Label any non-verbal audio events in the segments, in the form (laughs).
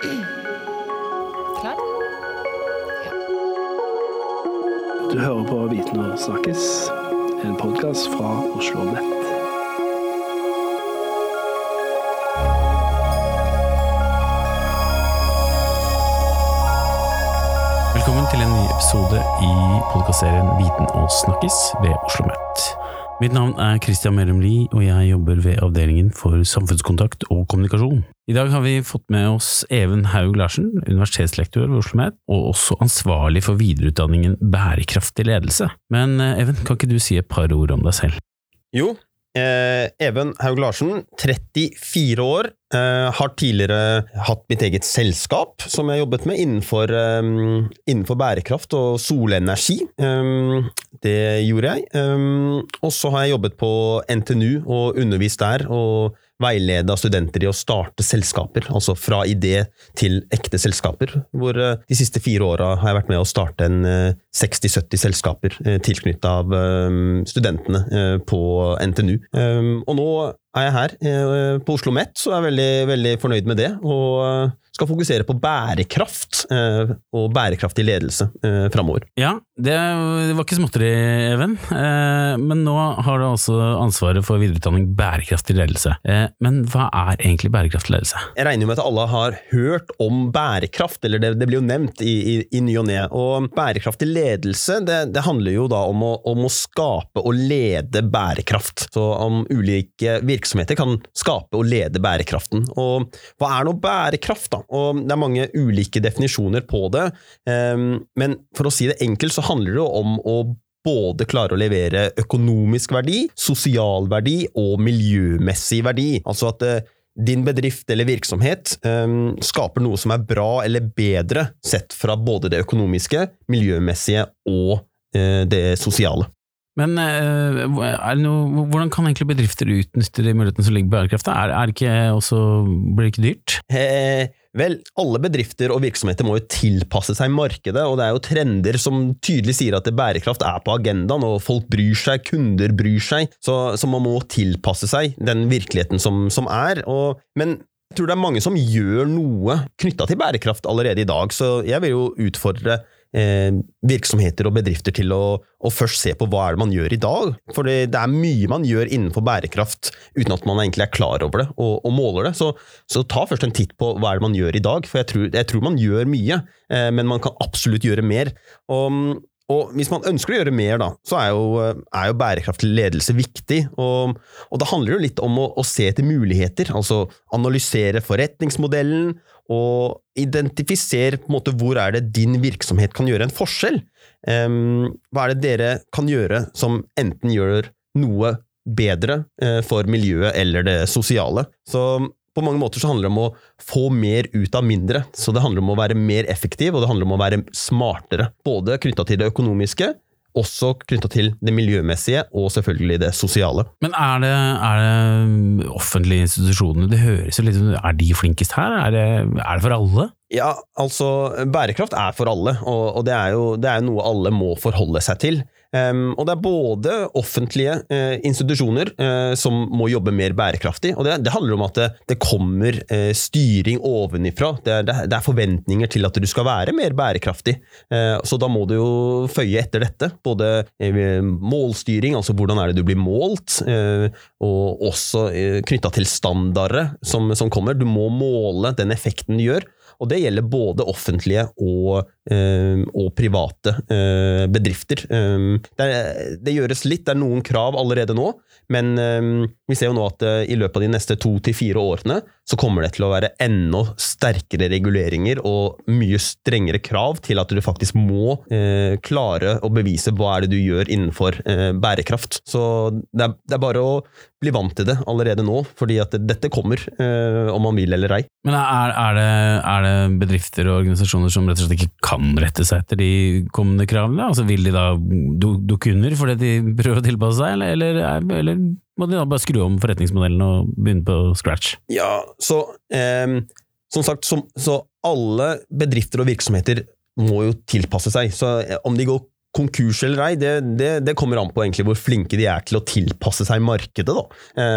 Klar? Du hører på Viten og snakkes, en podkast fra Oslo Nett. Velkommen til en ny episode i podkastserien Viten og snakkes ved Oslo Met. Mitt navn er Christian Merum Lie, og jeg jobber ved Avdelingen for samfunnskontakt og kommunikasjon. I dag har vi fått med oss Even Haug Larsen, universitetslektor ved Oslo OsloMet, og også ansvarlig for videreutdanningen Bærekraftig ledelse. Men eh, Even, kan ikke du si et par ord om deg selv? Jo, eh, Even Haug Larsen, 34 år, eh, har tidligere hatt mitt eget selskap som jeg jobbet med innenfor, eh, innenfor bærekraft og solenergi. Um, det gjorde jeg. Um, og så har jeg jobbet på NTNU og undervist der. og veileda studenter i å starte selskaper, altså fra idé til ekte selskaper. Hvor uh, de siste fire åra har jeg vært med å starte en uh, 60-70 selskaper tilknytta tilknyttet av studentene på NTNU. og nå er jeg her eh, på Oslo Met, så er jeg veldig, veldig fornøyd med det. Og eh, skal fokusere på bærekraft eh, og bærekraftig ledelse framover. Ja, det, var ikke småtteri, Even. Men nå har du altså ansvaret for videreutdanning bærekraftig ledelse. Men hva er egentlig bærekraftig ledelse? Jeg regner med at alle har hørt om bærekraft, eller det, det blir jo nevnt i, i, i ny og ne. Og bærekraftig ledelse, det, det handler jo da om å, om å skape og lede bærekraft. Så om ulike virksomheter virksomheter kan skape og lede bærekraften. Og hva er nå bærekraft, da? Og det er mange ulike definisjoner på det, ehm, men for å si det enkelt så handler det om å både klare å levere økonomisk verdi, sosial verdi og miljømessig verdi. Altså at eh, din bedrift eller virksomhet um, skaper noe som er bra eller bedre sett fra både det økonomiske, miljømessige og uh, det sosiale. Men eh, noe, hvordan kan egentlig bedrifter utnytte de mulighetene som ligger i bærekraft? Er, er ikke også, blir det ikke dyrt? Eh, vel, alle bedrifter og virksomheter må jo tilpasse seg markedet, og det er jo trender som tydelig sier at bærekraft er på agendaen, og folk bryr seg, kunder bryr seg, så, så man må tilpasse seg den virkeligheten som, som er. Og, men jeg tror det er mange som gjør noe knytta til bærekraft allerede i dag, så jeg vil jo utfordre virksomheter og bedrifter til å, å, først se på hva er det man gjør i dag. For det, det, er mye man gjør innenfor bærekraft uten at man egentlig er klar over det og, og måler det. Så, så, ta først en titt på hva er det man gjør i dag, for jeg tror, jeg tror man gjør mye, eh, men man kan absolutt gjøre mer. Og, og hvis man ønsker å gjøre mer, da, så er jo, er jo bærekraftig ledelse viktig. Og, og, da handler det litt om å, å, se etter muligheter, altså analysere forretningsmodellen og identifisere på en måte hvor er det din virksomhet kan gjøre en forskjell. Um, hva er det dere kan gjøre som enten gjør noe bedre uh, for miljøet eller det sosiale? Så på mange måter så handler det om å få mer ut av mindre. Så det handler om å være mer effektiv, og det handler om å være smartere. Både knytta til det økonomiske, også knytta til det miljømessige og selvfølgelig det sosiale. Men er det, er det offentlige institusjoner, det høres jo litt ut Er de flinkest her? Er det, er det for alle? Ja, altså bærekraft er for alle, og, og det, er jo, det er noe alle må forholde seg til. Um, og det er både offentlige uh, institusjoner uh, som må jobbe mer bærekraftig, og det, det handler om at det, det kommer uh, styring ovenifra. Det er, det er, forventninger til at du skal være mer bærekraftig. så da må du jo føye etter dette. Både målstyring, altså hvordan er det du blir målt, og også uh, knytta til standarder som, som kommer. Du må måle den effekten du gjør. Og det gjelder både offentlige og, øh, og private øh, bedrifter. Um, det, det, gjøres litt, det er noen krav allerede nå, men um, vi ser jo nå at uh, i løpet av de neste to til fire årene så kommer det til å være enda sterkere reguleringer og mye strengere krav til at du faktisk må uh, klare å bevise hva er det du gjør innenfor bærekraft. Så det er, det er, bare å bli vant til det allerede nå, fordi at dette kommer, om man vil eller ei. Men er, er, det, er, det, bedrifter og organisasjoner som rett og slett ikke kan rette seg etter de kommende kravene? Altså Vil de da dukke under fordi de prøver å tilpasse seg, eller, eller, eller må de da bare skru om forretningsmodellen og begynne på scratch? Ja, så eh, som sagt, som, så alle bedrifter og virksomheter må jo tilpasse seg. Så eh, om de går konkurs eller ei, det, det, det, kommer an på egentlig hvor flinke de er til å tilpasse seg markedet. Da.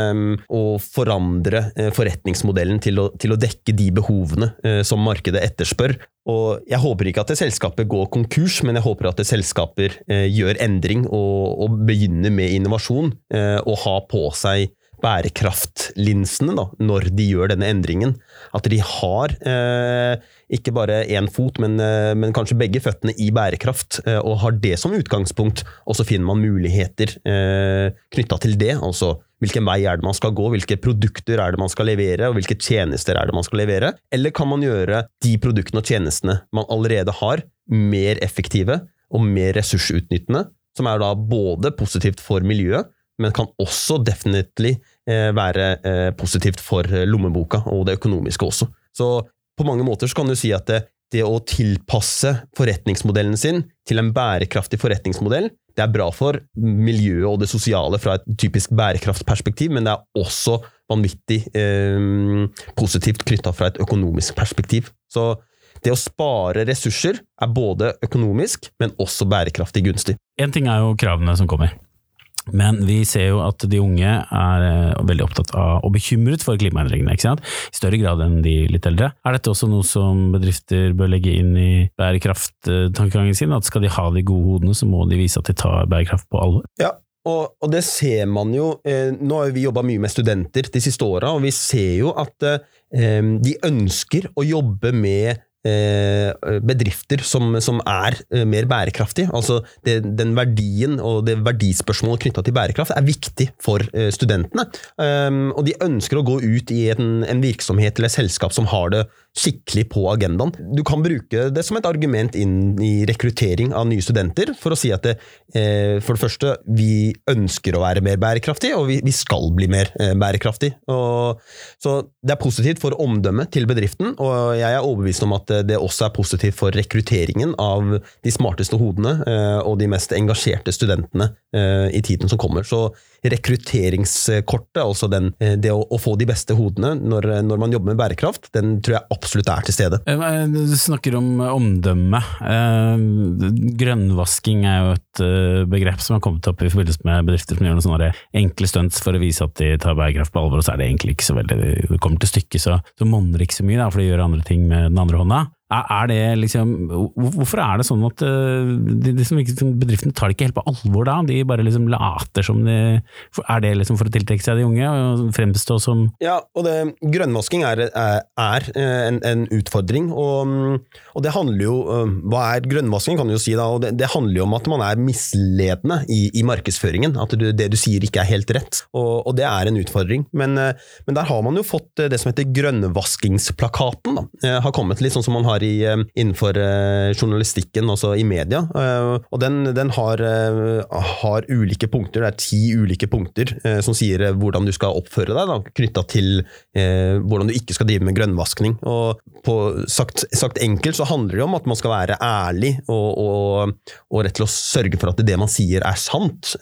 Um, og forandre uh, forretningsmodellen til å, til å, dekke de behovene uh, som markedet etterspør. Og Jeg håper ikke at det selskapet går konkurs, men jeg håper at det selskaper uh, gjør endring og, og, begynner med innovasjon, og har på seg bærekraftlinsene da, når de gjør denne endringen. At de har eh, ikke bare én fot, men, eh, men, kanskje begge føttene i bærekraft, eh, og har det som utgangspunkt. Og så finner man muligheter eh, knytta til det. altså Hvilken vei er det man skal gå, hvilke produkter er det man skal levere, og hvilke tjenester er det man skal levere? Eller kan man gjøre de produktene og tjenestene man allerede har, mer effektive og mer ressursutnyttende? Som er da både positivt for miljøet, men kan også definitivt eh, være eh, positivt for lommeboka og det økonomiske også. Så på mange måter så kan du si at det, det å tilpasse forretningsmodellen sin til en bærekraftig forretningsmodell, det er bra for miljøet og det sosiale fra et typisk bærekraftperspektiv, men det er også vanvittig eh, positivt knytta fra et økonomisk perspektiv. Så det å spare ressurser er både økonomisk, men også bærekraftig gunstig. Én ting er jo kravene som kommer. Men vi ser jo at de unge er eh, veldig opptatt av og bekymret for klimaendringene, ikke sant? i større grad enn de litt eldre. Er dette også noe som bedrifter bør legge inn i bærekrafttankegangen sin? At skal de ha de gode hodene, så må de vise at de tar bærekraft på alvor? Ja, og, og, det ser man jo eh, Nå har vi jobba mye med studenter de siste åra, og vi ser jo at eh, de ønsker å jobbe med bedrifter som, som, er eh, mer bærekraftige. Altså det, den verdien og det verdispørsmålet knytta til bærekraft er viktig for eh, studentene. Um, og de ønsker å gå ut i en, en virksomhet eller et selskap som har det skikkelig på agendaen. Du kan bruke det som et argument inn i rekruttering av nye studenter, for å si at det, eh, for det første, vi ønsker å være mer bærekraftig, og vi, vi skal bli mer eh, bærekraftig. Og, så det er positivt for omdømmet til bedriften, og jeg er overbevist om at det også er positivt for rekrutteringen av de smarteste hodene eh, og de mest engasjerte studentene eh, i tiden som kommer. Så rekrutteringskortet, altså den, eh, det å, å, få de beste hodene når, når, man jobber med bærekraft, den tror jeg absolutt er til stede. Eh, du snakker om omdømme. Eh, grønnvasking er jo et begrep som har kommet opp i forbindelse med bedrifter som gjør noen sånne enkle stunts for å vise at de tar bærekraft på alvor, og så er det egentlig ikke så veldig Det kommer til stykket, så, så monner det ikke så mye, da, for de gjør andre ting med den andre hånda. Er det liksom, hvorfor er det sånn at de, de, de, bedriftene tar det ikke helt på alvor da? De bare liksom later som de Er det liksom for å tiltrekke seg de unge og fremstå som Ja, og det, grønnvasking er, er, er eh, en, en, utfordring. Og, og, det handler jo eh, Hva er grønnvasking, kan du jo si da? det, det handler jo om at man er misledende i, i markedsføringen. At du, det du sier ikke er helt rett. Og, og, det er en utfordring. Men, men, der har man jo fått det som heter grønnvaskingsplakaten. da, har kommet litt sånn som man har i, eh, innenfor eh, journalistikken, altså i media. Eh, og den, den har, har, ulike punkter, det er ti ulike punkter som sier hvordan du skal oppføre deg, knytta til hvordan du ikke skal drive med grønnvaskning. Og på, sagt, sagt, enkelt så handler det om at man skal være ærlig og, og, og rett til å sørge for at det man sier er sant.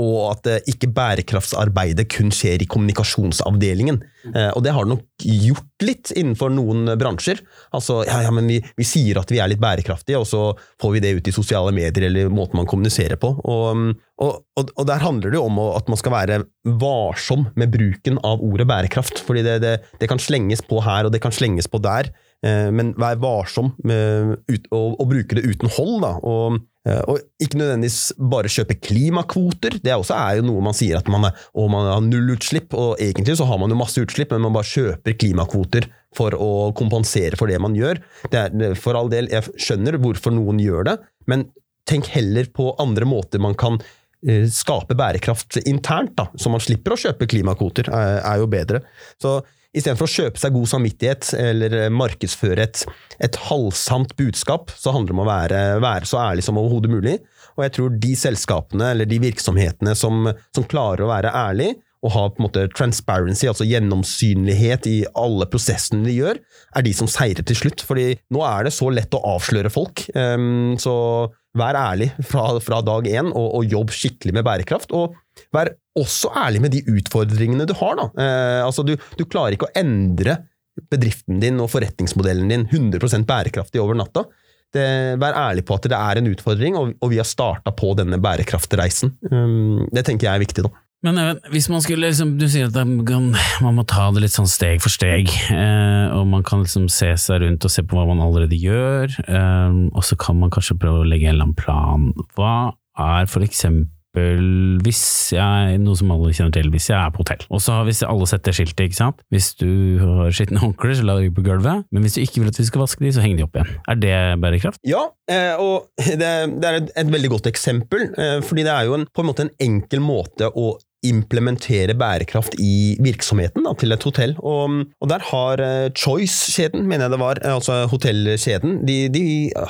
Og at eh, ikke bærekraftsarbeidet kun skjer i kommunikasjonsavdelingen. Eh, og det har det nok gjort litt innenfor noen bransjer. Altså, ja, ja, men vi, vi, sier at vi er litt bærekraftige, og så får vi det ut i sosiale medier eller måten man kommuniserer på. Og, og, og, og der handler det jo om at man skal være varsom med bruken av ordet bærekraft. fordi det, det, det kan slenges på her, og det kan slenges på der. Eh, men vær varsom med ut, og, og, bruke det uten hold. da, og og ikke nødvendigvis bare kjøpe klimakvoter. Det også er jo noe man sier at man, er, man har nullutslipp, og egentlig så har man jo masse utslipp, men man bare kjøper klimakvoter for å kompensere for det man gjør. Det er, for all del, jeg skjønner hvorfor noen gjør det, men tenk heller på andre måter man kan eh, skape bærekraft internt, da, så man slipper å kjøpe klimakvoter, er, er jo bedre. Så Istedenfor å kjøpe seg god samvittighet eller markedsføre et, et halvsant budskap, så handler det om å være, være så ærlig som overhodet mulig. Og jeg tror de selskapene eller de virksomhetene som, som klarer å være ærlig, og ha på en måte transparency, altså gjennomsynlighet i alle prosessene de gjør, er de som seirer til slutt. Fordi nå er det så lett å avsløre folk. Um, så vær ærlig fra, fra dag én, og, og, jobb skikkelig med bærekraft. Og vær også ærlig med de utfordringene du har. Eh, altså du, du, klarer ikke å endre bedriften din og forretningsmodellen din 100 bærekraftig over natta. det, vær ærlig på at det er en utfordring, og, og vi har starta på denne bærekraftreisen. Um, det tenker jeg er viktig, da. Men hvis man skulle liksom, Du sier at man, må ta det litt sånn steg for steg, eh, og man kan liksom se seg rundt og se på hva man allerede gjør, eh, og så kan man kanskje prøve å legge en eller annen plan. Hva er for eksempel hvis jeg, noe som alle kjenner til, hvis jeg er på hotell, og så har hvis alle setter skiltet, ikke sant, hvis du har skitne håndklær, så la de på gulvet, men hvis du ikke vil at vi skal vaske de, så henger de opp igjen. Er det bærekraft? Ja, eh, og det, det er et, veldig godt eksempel, eh, fordi det er jo en, på en måte en enkel måte å implementere bærekraft i virksomheten da, til et hotell. Og, og der har uh, Choice-kjeden, mener jeg det var, altså hotellkjeden, de, de,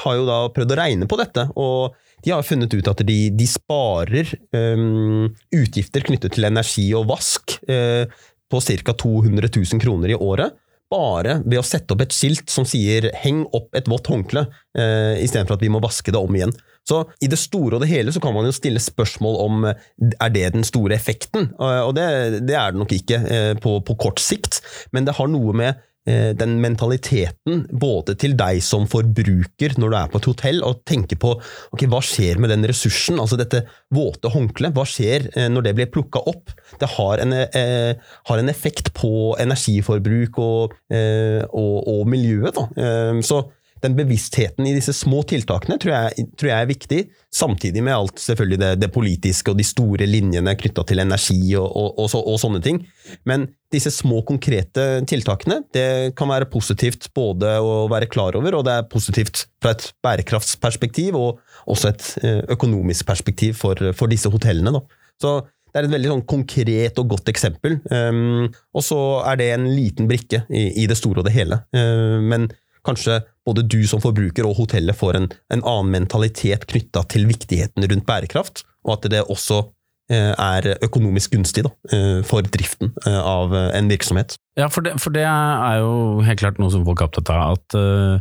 har jo da prøvd å regne på dette. og de har funnet ut at de, de sparer um, utgifter knyttet til energi og vask uh, på ca. 200 000 kroner i året bare ved å sette opp et skilt som sier 'heng opp et vått håndkle', uh, istedenfor at vi må vaske det om igjen. Så i det store og det hele så kan man jo stille spørsmål om er det den store effekten, og det, det er det nok ikke eh, på, på, kort sikt, men det har noe med eh, den mentaliteten, både til deg som forbruker når du er på et hotell, og tenke på ok, hva skjer med den ressursen, altså dette våte håndkleet, hva skjer eh, når det blir plukka opp? Det har en, eh, har en, effekt på energiforbruk og, eh, og, og miljøet. Da. Eh, så den bevisstheten i disse små tiltakene tror jeg, tror jeg er viktig, samtidig med alt selvfølgelig det, det politiske og de store linjene knytta til energi og, og, og, så, og, sånne ting. Men disse små, konkrete tiltakene det kan være positivt både å være klar over, og det er positivt fra et bærekraftsperspektiv og også et eh, økonomisk perspektiv for, for disse hotellene. Da. Så det er et veldig sånn konkret og godt eksempel. Um, og så er det en liten brikke i, i det store og det hele. Uh, men kanskje både du som forbruker og hotellet får en, en annen mentalitet knytta til viktigheten rundt bærekraft, og at det også er økonomisk gunstig da, eh, for driften eh, av en virksomhet. Ja, for det, for det, er jo helt klart noe som folk er opptatt av, at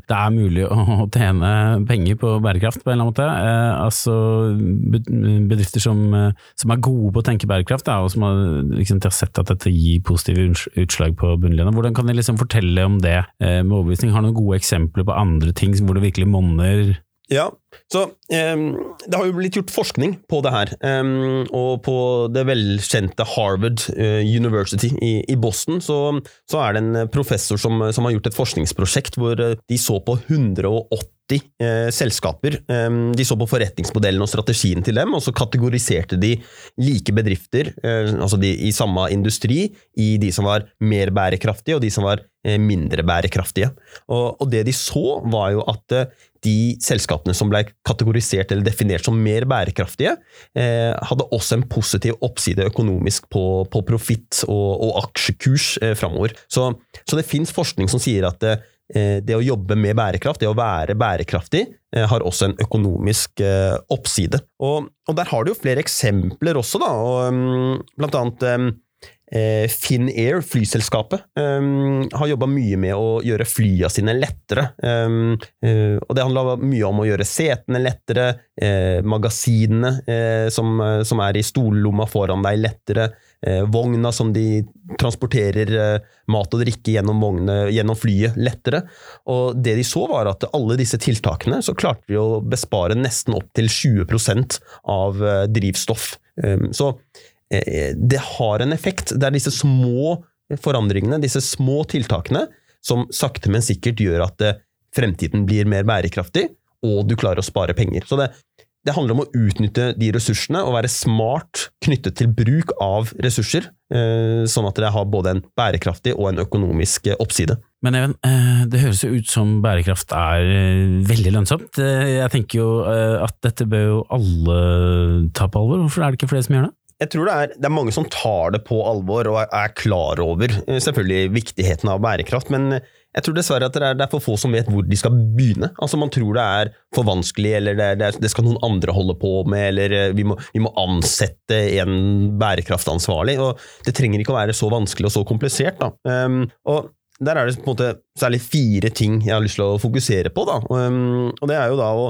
det er mulig å tjene penger på bærekraft på en eller annen måte. Altså bedrifter som, som, er gode på å tenke bærekraft, da, og som har, liksom, har, sett at dette gir positive utslag på bunnlinja. Hvordan kan de liksom fortelle om det med overbevisning? Har du noen gode eksempler på andre ting hvor det virkelig monner? Ja, så um, Det har jo blitt gjort forskning på det her. Um, og på det velkjente Harvard uh, University i, i Boston så, så, er det en professor som, som, har gjort et forskningsprosjekt hvor eh, de så på 180 eh, selskaper. Um, de så på forretningsmodellen og strategien til dem, og så kategoriserte de like bedrifter, eh, altså de i samme industri, i de som var mer bærekraftige og de som var eh, mindre bærekraftige. Og, det de så, var jo at eh, de selskapene som ble kategorisert eller definert som mer bærekraftige, eh, hadde også en positiv oppside økonomisk på, på profitt og, og, aksjekurs eh, framover. Så, så, det fins forskning som sier at eh, det å jobbe med bærekraft, det å være bærekraftig, eh, har også en økonomisk eh, oppside. Og, og, der har du jo flere eksempler også, da. Og, um, blant annet Eh, Finnair, flyselskapet, um, har jobba mye med å gjøre flya sine lettere. Um, og det handla mye om å gjøre setene lettere, eh, magasinene eh, som, som, er i stollomma foran deg, lettere. vogna som de transporterer mat og drikke gjennom, vogne, gjennom flyet, lettere. Og det de så, var at alle disse tiltakene så klarte de å bespare nesten opp til 20% av drivstoff. Um, så Eh, det har en effekt. Det er disse små forandringene, disse små tiltakene, som sakte, men sikkert gjør at eh, fremtiden blir mer bærekraftig, og du klarer å spare penger. Så det, det handler om å utnytte de ressursene og være smart knyttet til bruk av ressurser, eh, sånn at det har både en bærekraftig og en økonomisk oppside. Men Even, det høres jo ut som bærekraft er veldig lønnsomt. Jeg tenker jo at dette bør jo alle ta på alvor. Hvorfor er det ikke flere som gjør det? Jeg tror det er, det er, mange som tar det på alvor og er, klar over eh, selvfølgelig viktigheten av bærekraft, men jeg tror dessverre at det er, det er, for få som vet hvor de skal begynne. Altså Man tror det er for vanskelig, eller det, er, det skal noen andre holde på med, eller eh, vi må, vi må, ansette en bærekraftansvarlig. og Det trenger ikke å være så vanskelig og så komplisert. da. Um, og Der er det på en måte særlig fire ting jeg har lyst til å fokusere på. da. Um, og Det er jo da å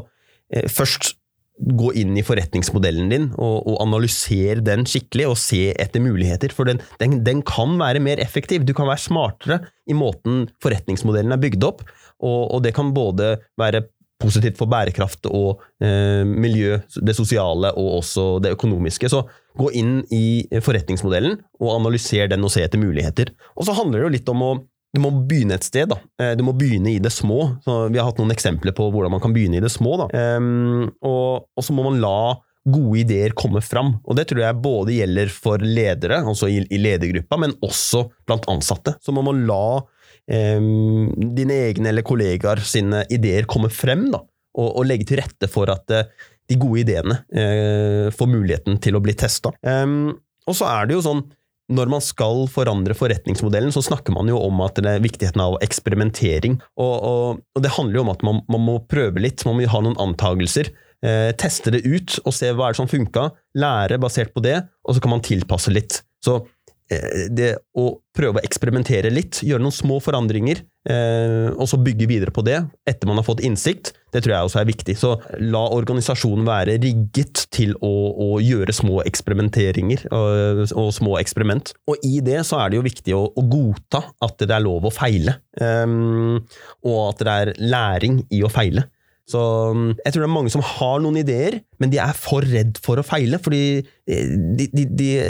eh, først gå inn i forretningsmodellen din og, og analysere den skikkelig og se etter muligheter. For den, den, den, kan være mer effektiv. Du kan være smartere i måten forretningsmodellen er bygd opp. Og, og det kan både være positivt for bærekraft og eh, miljø, det sosiale og også det økonomiske. Så gå inn i forretningsmodellen og analyser den og se etter muligheter. Og så handler det jo litt om å du må begynne et sted. da. Eh, du må begynne i det små. Så vi har hatt noen eksempler på hvordan man kan begynne i det små. da. Um, og, og, så må man la gode ideer komme fram. Og Det tror jeg både gjelder for ledere, altså i, i ledergruppa, men også blant ansatte. Så må man la um, dine egne eller kollegaer sine ideer komme frem, da. Og, og legge til rette for at uh, de gode ideene uh, får muligheten til å bli testa. Um, og så er det jo sånn når man skal forandre forretningsmodellen, så snakker man jo om at det er viktigheten av eksperimentering. Og, og, og det handler jo om at man, man, må prøve litt, man må ha noen antagelser. Eh, teste det ut og se hva er det som funka, lære basert på det, og så kan man tilpasse litt. Så det å prøve å eksperimentere litt, gjøre noen små forandringer, eh, og så bygge videre på det etter man har fått innsikt, det tror jeg også er viktig. Så la organisasjonen være rigget til å, å gjøre små eksperimenteringer og, og, små eksperiment. Og i det så er det jo viktig å, å godta at det er lov å feile, um, og at det er læring i å feile. Så mm, jeg tror det er mange som har noen ideer, men de er for redd for å feile. Fordi eh, de, de,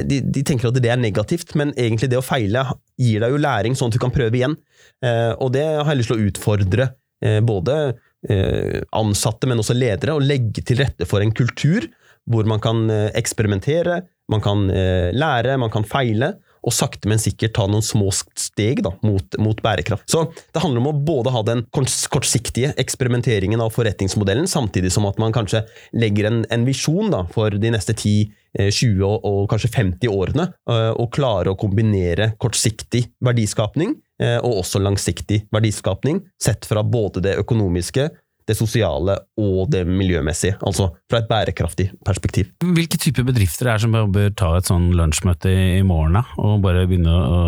de, de, tenker at det er negativt, men egentlig det å feile gir deg jo læring, sånn at du kan prøve igjen. Eh, og det har jeg lyst til å utfordre eh, både ansatte, men også ledere, og legge til rette for en kultur hvor man kan eksperimentere, man kan lære, man kan feile og sakte, men sikkert ta noen små steg da, mot, mot, bærekraft. Så det handler om å både ha den kortsiktige eksperimenteringen av forretningsmodellen, samtidig som at man kanskje legger en, en visjon da, for de neste 10, 20 og, og kanskje 50 årene, eh, og klare å kombinere kortsiktig verdiskapning eh, og også langsiktig verdiskapning, sett fra både det økonomiske, det sosiale og det miljømessige. Altså fra et bærekraftig perspektiv. Hvilke typer bedrifter er det som bør ta et sånn lunsjmøte i morgen da, og bare begynne å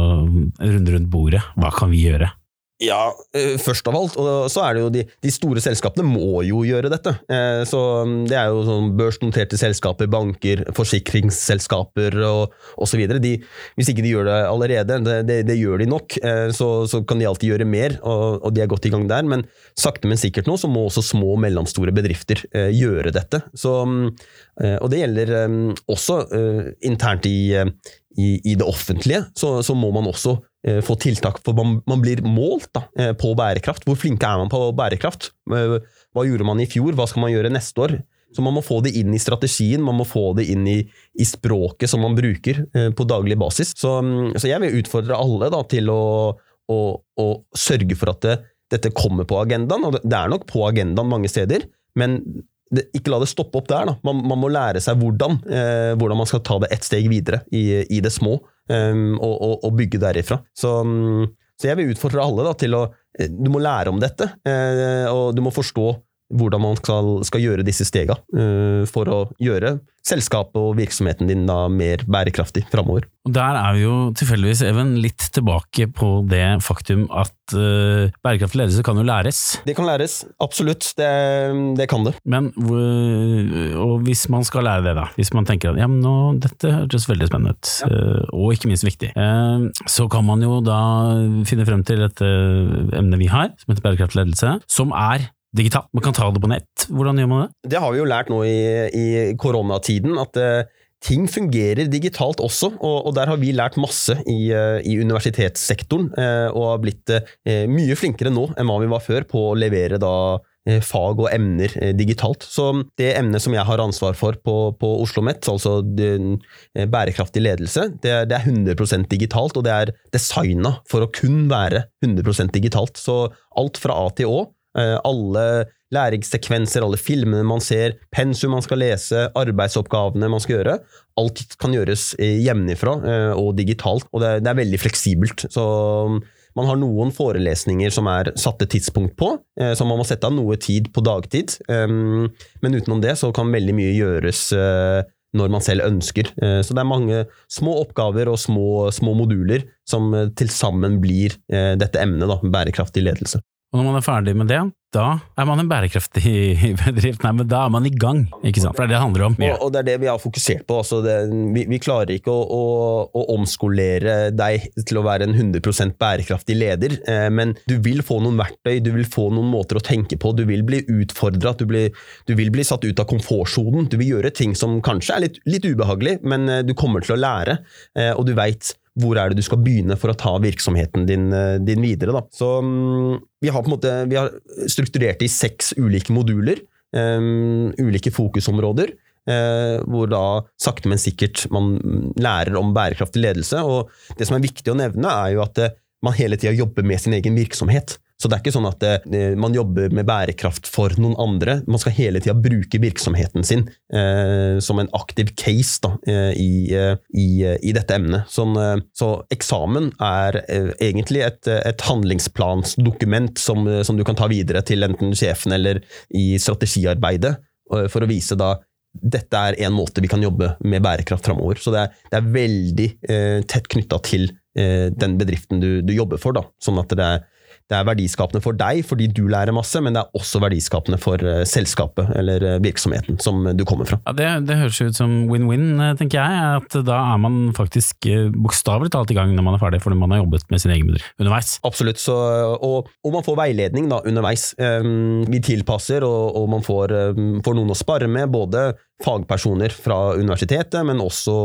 runde rundt bordet? Hva kan vi gjøre? Ja, eh, først av alt. Og så er det jo de, de store selskapene må jo gjøre dette. Eh, så mm, det er jo sånn børsnoterte selskaper, banker, forsikringsselskaper og osv. Hvis ikke de gjør det allerede, det, det, det gjør de nok, eh, så, så, kan de alltid gjøre mer, og, og, de er godt i gang der. Men sakte, men sikkert nå så må også små og mellomstore bedrifter gjøre dette. Så, mm, og det gjelder også internt i, i, i det offentlige, så, så må man også få tiltak, for man, man blir målt da, eh, på bærekraft. Hvor flinke er man på bærekraft? Eh, hva gjorde man i fjor, hva skal man gjøre neste år? Så man må få det inn i strategien, man må få det inn i, i språket som man bruker på daglig basis. Så, mm, så jeg vil utfordre alle da, til å, å, å, sørge for at det, dette kommer på agendaen. Og det er nok på agendaen mange steder, men det, ikke la det stoppe opp der. Man, man, må lære seg hvordan, eh, hvordan man skal ta det ett steg videre i, i det små um, og, og, og, bygge derifra. Så, um, så, jeg vil utfordre alle da, til å eh, Du må lære om dette, uh, og du må forstå hvordan man skal, skal gjøre disse stega uh, for å gjøre selskapet og virksomheten din da mer bærekraftig framover. Der er vi jo tilfeldigvis, Even, litt tilbake på det faktum at uh, bærekraftig ledelse kan jo læres. Det kan læres, absolutt. Det, det kan det. Men og hvis man skal lære det, da, hvis man tenker at ja, men nå, dette hørtes veldig spennende ut, ja. uh, og ikke minst viktig, uh, så kan man jo da finne frem til dette emnet vi har, som heter bærekraftig ledelse, som er digitalt? Man kan ta det på nett. Hvordan gjør man det? Det har vi jo lært nå i, i koronatiden, at uh, ting fungerer digitalt også. Og, og, der har vi lært masse i, uh, i universitetssektoren, uh, og har blitt mye flinkere nå enn hva vi var før på å levere da fag og emner digitalt. Så det emnet som jeg har ansvar for på, på Oslo OsloMet, altså bærekraftig ledelse, det det er 100% digitalt, og det er designa for å kun være 100% digitalt. Så alt fra A til Å alle læringssekvenser, alle filmene man ser, pensum man skal lese, arbeidsoppgavene man skal gjøre. Alt kan gjøres eh, hjemmefra eh, og digitalt, og det er, veldig fleksibelt. Så mm, man har noen forelesninger som er satte tidspunkt på, så man må sette av noe tid på dagtid. Men utenom det så kan veldig mye gjøres når man selv ønsker. Så det er mange små oppgaver og små, små moduler som til sammen blir dette emnet, da, bærekraftig ledelse. Og når man er ferdig med det, da er man en bærekraftig (laughs) bedrift. Nei, men da er man i gang, ikke sant? For det er det det handler om. Og, og det er det vi har fokusert på. Altså det, vi, vi, klarer ikke å, å, å, omskolere deg til å være en 100 bærekraftig leder, eh, men du vil få noen verktøy, du vil få noen måter å tenke på, du vil bli utfordra, du, du, vil bli satt ut av komfortsonen. Du vil gjøre ting som kanskje er litt, litt ubehagelig, men eh, du kommer til å lære, eh, og du veit hvor er det du skal begynne for å ta virksomheten din, eh, din videre. Da. Så um, vi har måte vi har strukturert det i seks ulike moduler. Um, ulike fokusområder. Uh, hvor da sakte, men sikkert man lærer om bærekraftig ledelse. Og det som er viktig å nevne, er jo at man hele tida jobber med sin egen virksomhet. Så det er ikke sånn at eh, man jobber med bærekraft for noen andre. Man skal hele tida bruke virksomheten sin eh, som en aktiv case da, eh, i, eh, i, eh, i, dette emnet. Sånn, så eksamen er egentlig et, et handlingsplansdokument som, som, du kan ta videre til enten sjefen eller i strategiarbeidet, for å vise da dette er en måte vi kan jobbe med bærekraft framover. Så det er, det er veldig eh, tett knytta til eh, den bedriften du, du, jobber for. Da. Sånn at det er, det er verdiskapende for deg fordi du lærer masse, men det er også verdiskapende for eh, selskapet eller eh, virksomheten som du kommer fra. Ja, det, det høres ut som win-win, eh, tenker jeg. At da er man faktisk bokstavelig talt i gang når man er ferdig, fordi man har jobbet med sin egen bedrift underveis. Absolutt, så, og, og, man får veiledning da underveis. Vi tilpasser, og, og man får, får noen å spare med, både fagpersoner fra universitetet, men også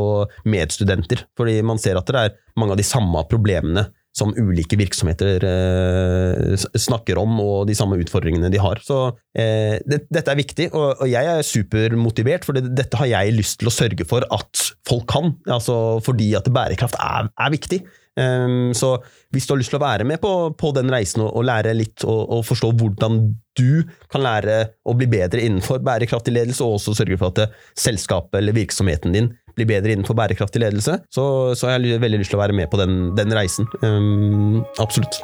medstudenter. Fordi man ser at det er mange av de samme problemene som ulike virksomheter eh, snakker om, og de samme utfordringene de har. Så eh, det, dette er viktig, og, og, jeg er supermotivert, for det, dette har jeg lyst til å sørge for at folk kan. Altså fordi at bærekraft er, er viktig. Um, så hvis du har lyst til å være med på, på den reisen og, og lære litt og, og, forstå hvordan du kan lære å bli bedre innenfor bærekraftig ledelse, og også sørge for at selskapet eller virksomheten din bli bedre innenfor bærekraftig ledelse, så, så har jeg veldig lyst til å være med på den, den reisen. Um, absolutt.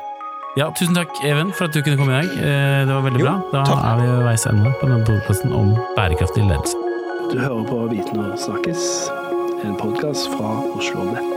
Ja, Tusen takk, Even, for at du kunne komme i dag. Eh, det var veldig jo, bra. Da takk. er vi ved veis ende på denne podkasten om bærekraftig ledelse. Du hører på Viten og snakkes, en podkast fra Oslo Nett.